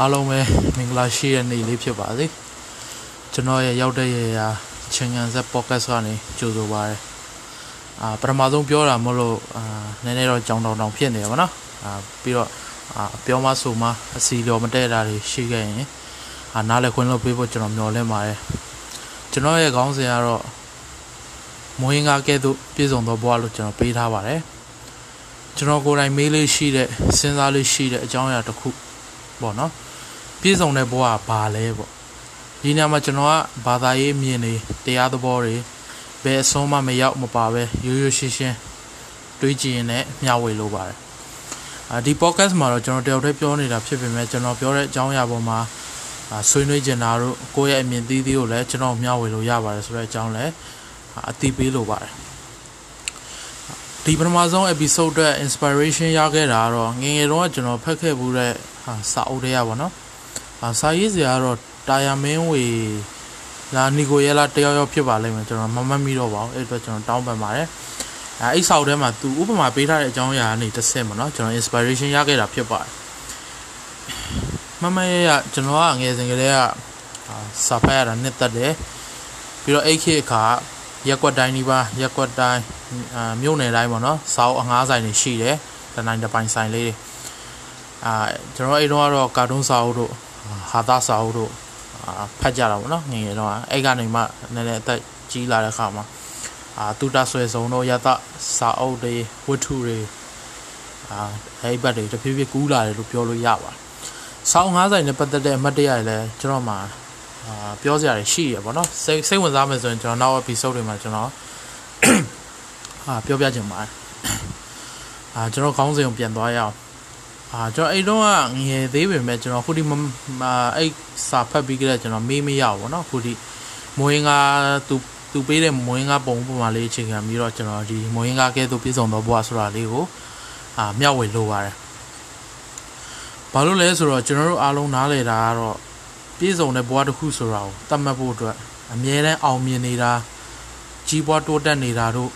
အားလုံးပဲမင်္ဂလာရှိတဲ့နေ့လေးဖြစ်ပါစေကျွန်တော်ရဲ့ရောက်တဲ့ရရာချင်းငံဆက် podcast ကနေကြိုဆိုပါရစေအာပထမဆုံးပြောတာမဟုတ်လို့အာနည်းနည်းတော့ကြောင်တောင်တောင်ဖြစ်နေရပါတော့အာပြီးတော့အာပြောမဆိုမှအစီလျော်မတည့်တာတွေရှိခဲ့ရင်အာနားလည်းခွင့်လို့ပေးဖို့ကျွန်တော်မျှော်လင့်ပါတယ်ကျွန်တော်ရဲ့ခေါင်းစဉ်ကတော့မွေးငါကဲ့သို့ပြည်စုံသောဘဝလို့ကျွန်တော်ပေးထားပါတယ်ကျွန်တော်ကိုယ်တိုင်မေးလေးရှိတဲ့စဉ်းစားလေးရှိတဲ့အကြောင်းအရာတစ်ခုပေါ့နော် ပြည့်စုံတဲ့ဘဝကဘာလဲပေါ့ဒီနေရာမှာကျွန်တော်ကဘာသာရေးမြင်နေတရားသဘောတွေဘယ်အဆုံးမှမရောက်မပါပဲရိုးရိုးရှင်းရှင်းတွေးကြည့်ရင်လည်းမျှဝေလိုပါတယ်အာဒီ podcast မှာတော့ကျွန်တော်တယောက်တည်းပြောနေတာဖြစ်ပေမဲ့ကျွန်တော်ပြောတဲ့အကြောင်းအရာပေါ်မှာဆွေးနွေးကျင်တာတို့ကိုယ့်ရဲ့အမြင်သီးသီးကိုလည်းကျွန်တော်မျှဝေလို့ရပါတယ်ဆိုတဲ့အကြောင်းလည်းအသိပေးလိုပါတယ်ဒီပထမဆုံး episode အတွက် inspiration ရခဲ့တာကတော့ငငယ်တုန်းကကျွန်တော်ဖတ်ခဲ့ဘူးတဲ့စာအုပ်တွေကပေါ့နော်အာ စာရေးစရာကတော့တာယာမင်းဝေလာနီကိုရဲလာတယောက်ယောက်ဖြစ်ပါလိမ့်မယ်ကျွန်တော်မမှတ်မိတော့ပါဘူးအဲ့အတွက်ကျွန်တော်တောင်းပန်ပါတယ်အဲအဲ့ဆောက်ထဲမှာသူဥပမာပေးထားတဲ့အကြောင်းအရာကနေတစ်ဆက်ပေါ့နော်ကျွန်တော် inspiration ရခဲ့တာဖြစ်ပါတယ်မမရရကျွန်တော်ကငယ်စဉ်ကလေးကစာဖတ်ရတာနှစ်သက်တယ်ပြီးတော့အဲ့ခေတ်အခါရက်ကွက်တိုင်းဒီပါရက်ကွက်တိုင်းမြို့နယ်တိုင်းပေါ့နော်စောက်အငားဆိုင်တွေရှိတယ်တနိုင်တပိုင်ဆိုင်လေးတွေအာကျွန်တော်အဲ့တော့ကတော့ကာတွန်းစာအုပ်တို့ ဟာသားစာအုပ်တို့ဖတ်ကြတာပေါ့နော်ငငယ်တော့အဲ့ကနေမှနည်းနည်းအသက်ကြီးလာတဲ့ခါမှာအာတူတာဆွဲစုံတို့ရသစာအုပ်တွေဝတ္ထုတွေအာအဲ့ဘက်တွေတဖြည်းဖြည်းကူးလာတယ်လို့ပြောလို့ရပါတယ်ဆောင်း90နဲ့ပတ်သက်တဲ့အမှတ်တရတွေလည်းကျွန်တော်မှာအာပြောစရာတွေရှိရပါတော့စိတ်စိတ်ဝင်စားမယ်ဆိုရင်ကျွန်တော်နောက် episode တွေမှာကျွန်တော်အာပြောပြချင်ပါတယ်အာကျွန်တော်ခေါင်းစဉ်ကိုပြန်သွားရအောင် အာကျွန်တော်အဲ့တော့ငငယ်သေးပေမဲ့ကျွန်တော်ခုဒီအဲ့စာဖတ်ပြီးကြတဲ့ကျွန်တော်မေးမရဘူးဗောနော်ခုဒီမွေးငါသူသူပေးတဲ့မွေးငါပုံပုံမှာလေးချိန်ခံပြီးတော့ကျွန်တော်ဒီမွေးငါကဲသို့ပြည့်စုံသောဘဝဆိုတာလေးကိုအာမျှဝေလိုပါတယ်ဘာလို့လဲဆိုတော့ကျွန်တော်တို့အားလုံးနားလည်တာကတော့ပြည့်စုံတဲ့ဘဝတစ်ခုဆိုတာကိုတတ်မှတ်ဖို့အတွက်အမြဲတမ်းအောင်မြင်နေတာကြီးပွားတိုးတက်နေတာတို့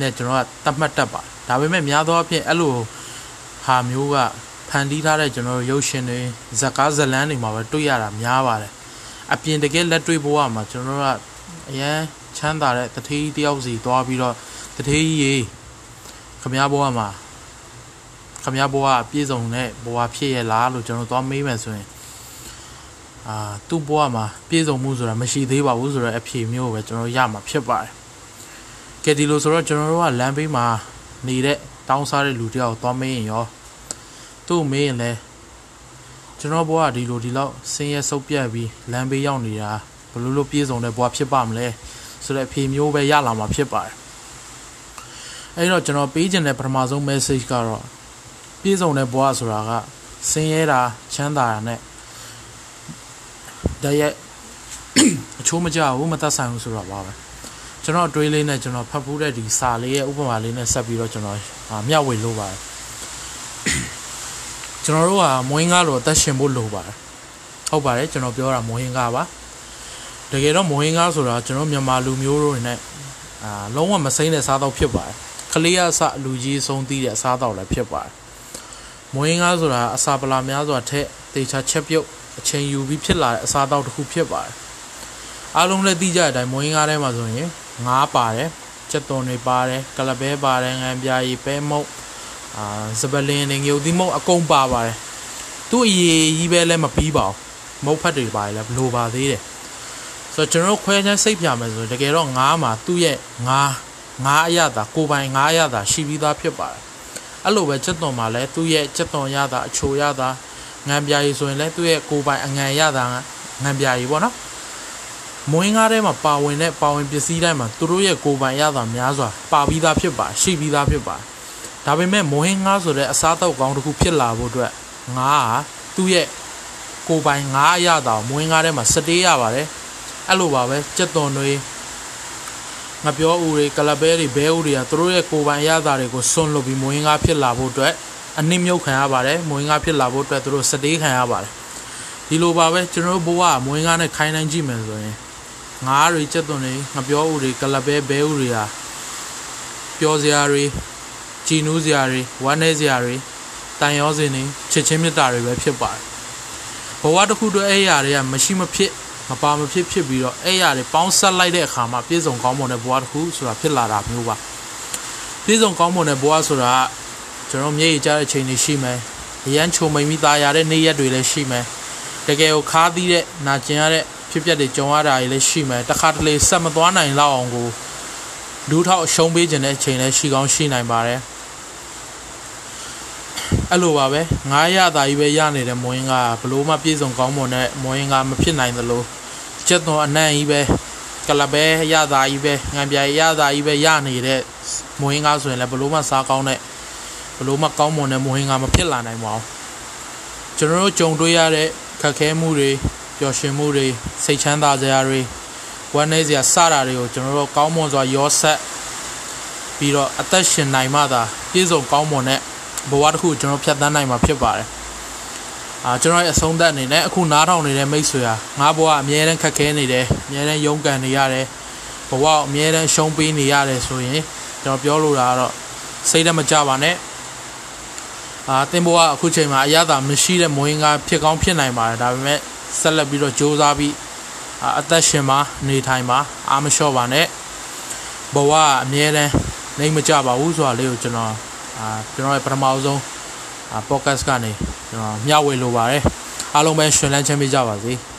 နဲ့ကျွန်တော်ကတတ်မှတ်တတ်ပါဒါပေမဲ့များသောအားဖြင့်အဲ့လိုဟာမျိုးကဖန်တီးထားတဲ့ကျွန်တော်တို့ရုပ်ရှင်တွေဇက်ကားဇလန်းတွေမှာပဲတွေ့ရတာများပါတယ်အပြင်တကယ်လက်တွေ့ဘဝမှာကျွန်တော်တို့ကအရန်ချမ်းသာတဲ့တထေးတယောက်စီသွားပြီးတော့တထေးကြီးရေခမည်းဘဝမှာခမည်းဘဝပြည့်စုံတဲ့ဘဝဖြစ်ရလားလို့ကျွန်တော်သွားမေးမယ်ဆိုရင်အာသူ့ဘဝမှာပြည့်စုံမှုဆိုတာမရှိသေးပါဘူးဆိုတော့အဖြေမျိုးပဲကျွန်တော်ရမှာဖြစ်ပါတယ် ကဲဒီလိုဆိုတော့ကျွန်တော်တို့ကလမ်းဘေးမှာနေတဲ့တောင်းစားတဲ့လူတယောက်သွားမေးရင်ရောသူ့မေးရင်လဲကျွန်တော်ဘဝဒီလိုဒီလောက်ဆင်းရဲဆုပ်ပြတ်ပြီးလမ်းဘေးရောက်နေတာဘလို့လို့ပြည့်စုံတဲ့ဘဝဖြစ်ပါမလဲဆိုတဲ့အဖြေမျိုးပဲရလာမှာဖြစ်ပါတယ်အဲ့တော့ကျွန်တော်ပေးခြင်းတဲ့ပထမဆုံး message ကတော့ပြည့်စုံတဲ့ဘဝဆိုတာကဆင်းရဲတာချမ်းသာတာနဲ့တရက်အချိုးမကြဘူးမသက်ဆိုင်ဘူးဆိုတော့ပါပဲ ကျွန်တော်တွေးလေးနဲ့ကျွန်တော်ဖတ်ဖူးတဲ့ဒီစာလေးရဲ့ဥပမာလေးနဲ့ဆက်ပြီးတော့ကျွန်တော်မျှဝေလို့ပါတယ်ကျွန်တော်တို့ကမွေးငါလိုအသက်ရှင်ဖို့လိုပါတယ်ဟုတ်ပါတယ်ကျွန်တော်ပြောတာမွေးငါပါတကယ်တော့မွေးငါဆိုတာကျွန်တော်မြန်မာလူမျိုးတို့နဲ့အာလုံးဝမစိမ့်တဲ့စားတော့ဖြစ်ပါတယ်ကလေးအစလူကြီးဆုံးသီးတဲ့အစားတော့လည်းဖြစ်ပါတယ်မွေးငါဆိုတာအစာပလာများစွာထက်တေချာချက်ပြုတ်အချိန်ယူပြီးဖြစ်လာတဲ့အစားတော့တစ်ခုဖြစ်ပါတယ်အားလုံးလည်းသိကြတဲ့အတိုင်းမွေးငါထဲမှာဆိုရင် ငါးပါတယ်ချက်သွန်တွေပါတယ်ကလပဲပါတယ်ငံပြာရီပဲမုတ်အာစပလင်းတွေငုတ်သီးမုတ်အကုန်ပါပါတယ်သူ့အရေးကြီးပဲလည်းမပြီးပါဘူးမုတ်ဖတ်တွေပါတယ်လည်းဘလိုပါသေးတယ်ဆိုတော့ကျွန်တော်ခွဲချမ်းစိတ်ပြမယ်ဆိုတကယ်တော့ငါးမှာသူ့ရဲ့ငါးငါးအရသာကိုပိုင်ငါးအရသာရှိပြီးသားဖြစ်ပါတယ်အဲ့လိုပဲချက်သွန်မှာလည်းသူ့ရဲ့ချက်သွန်ရတာအချိုရတာငံပြာရီဆိုရင်လည်းသူ့ရဲ့ကိုပိုင်အငံရတာငံပြာရီပေါ့နော် မွေးငါးထဲမှာပါဝင်တဲ့ပါဝင်ပစ္စည်းတိုင်းမှာသူတို့ရဲ့ကိုယ်ပိုင်ရတာများစွာပါပြီးသားဖြစ်ပါရှိပြီးသားဖြစ်ပါဒါပေမဲ့မွေးငါးဆိုတဲ့အစားအသောက်ကောင်းတစ်ခုဖြစ်လာဖို့အတွက်ငါးဟာသူ့ရဲ့ကိုယ်ပိုင်ငါးရတာမွေးငါးထဲမှာစတေးရပါတယ်အဲ့လိုပါပဲကြက်သွန်တွေငပြောဦးတွေကလပဲတွေဘဲဦးတွေကသူတို့ရဲ့ကိုယ်ပိုင်ရတာတွေကိုစွန့်လွတ်ပြီးမွေးငါးဖြစ်လာဖို့အတွက်အနစ်မြုပ်ခံရပါတယ်မွေးငါးဖြစ်လာဖို့အတွက်သူတို့စတေးခံရပါတယ်ဒီလိုပါပဲကျွန်တော်တို့ဘဝမွေးငါးနဲ့ခိုင်းနိုင်ကြည့်မယ်ဆိုရင် ငါးတွေကြက်သွန်တွေငပြောဦးတွေကလပဲဘဲဦးတွေဟာပျော်စရာတွေကြည်နူးစရာတွေဝမ်းနည်းစရာတွေတတန်ရောစင်တွေချစ်ချင်းမြတ်တာတွေပဲဖြစ်ပါတယ်ဘဝတစ်ခုတည်းအဲ့ရတွေကမရှိမဖြစ်မပါမဖြစ်ဖြစ်ပြီးတော့အဲ့ရတွေပေါင်းဆက်လိုက်တဲ့အခါမှာပြည့်စုံကောင်းမွန်တဲ့ဘဝတစ်ခုဆိုတာဖြစ်လာတာမျိုးပါပြည့်စုံကောင်းမွန်တဲ့ဘဝဆိုတာကျွန်တော်မျက်ရည်ကျတဲ့ချိန်တွေရှိမယ်ရမ်းချုံမိန်ပြီးသားရတဲ့နေ့ရက်တွေလည်းရှိမယ်တကယ်ကိုခါးသီးတဲ့နာကျင်ရတဲ့ ဖြစ်ပျက်တွေကြုံရတာတွေလည်းရှိမယ်တခါတလေဆက်မသွားနိုင်လောက်အောင်ကိုလူထောက်ရှုံးပေးခြင်းတဲ့အချိန်လည်းရှိကောင်းရှိနိုင်ပါတယ်အဲ့လိုပါပဲငါးရတာကြီးပဲရနေတဲ့မွေးကဘလို့မှပြည့်စုံကောင်းမွန်တဲ့မွေးကမဖြစ်နိုင်သလိုကျက်သွန်အနံ့ကြီးပဲကလပဲရတာကြီးပဲငံပြရတာကြီးပဲရနေတဲ့မွေးကဆိုရင်လည်းဘလို့မှစားကောင်းတဲ့ဘလို့မှကောင်းမွန်တဲ့မွေးကမဖြစ်လာနိုင်ပါဘူးကျွန်တော်တို့ကြုံတွေ့ရတဲ့ခက်ခဲမှုတွေ ပျော်ရွှင်မှုတွေစိတ်ချမ်းသာစရာတွေဝမ်းနည်းစရာစတာတွေကိုကျွန်တော်တို့ကောင်းမွန်စွာရောဆက်ပြီးတော့အသက်ရှင်နိုင်မှသာပြည့်စုံကောင်းမွန်တဲ့ဘဝတစ်ခုကျွန်တော်ဖြတ်သန်းနိုင်မှာဖြစ်ပါတယ်အာကျွန်တော်ရဲ့အဆုံးသက်အနေနဲ့အခုနားထောင်နေတဲ့မိတ်ဆွေဟာငါဘဝအမြဲတမ်းခက်ခဲနေတယ်အမြဲတမ်းရုန်းကန်နေရတယ်ဘဝအမြဲတမ်းရှုံးပေးနေရတယ်ဆိုရင်ကျွန်တော်ပြောလိုတာကတော့စိတ်ဓာတ်မကြပါနဲ့အာတင်ဘဝအခုချိန်မှာအရသာမရှိတဲ့မွေးငါဖြစ်ကောင်းဖြစ်နိုင်ပါတယ်ဒါပေမဲ့ ဆက်လက်ပြီးတော့ကြိုးစားပြီးအသက်ရှင်ပါနေထိုင်ပါအာမလျှော့ပါနဲ့ဘဝအမြဲတမ်းနေမကြပါဘူးဆိုတာလေးကိုကျွန်တော်အာကျွန်တော်ရဲ့ပထမဆုံးအာ podcast ကနေကျွန်တော်မျှဝေလိုပါတယ်အားလုံးပဲရှင်လန်းချမ်းမြေ့ကြပါစေ။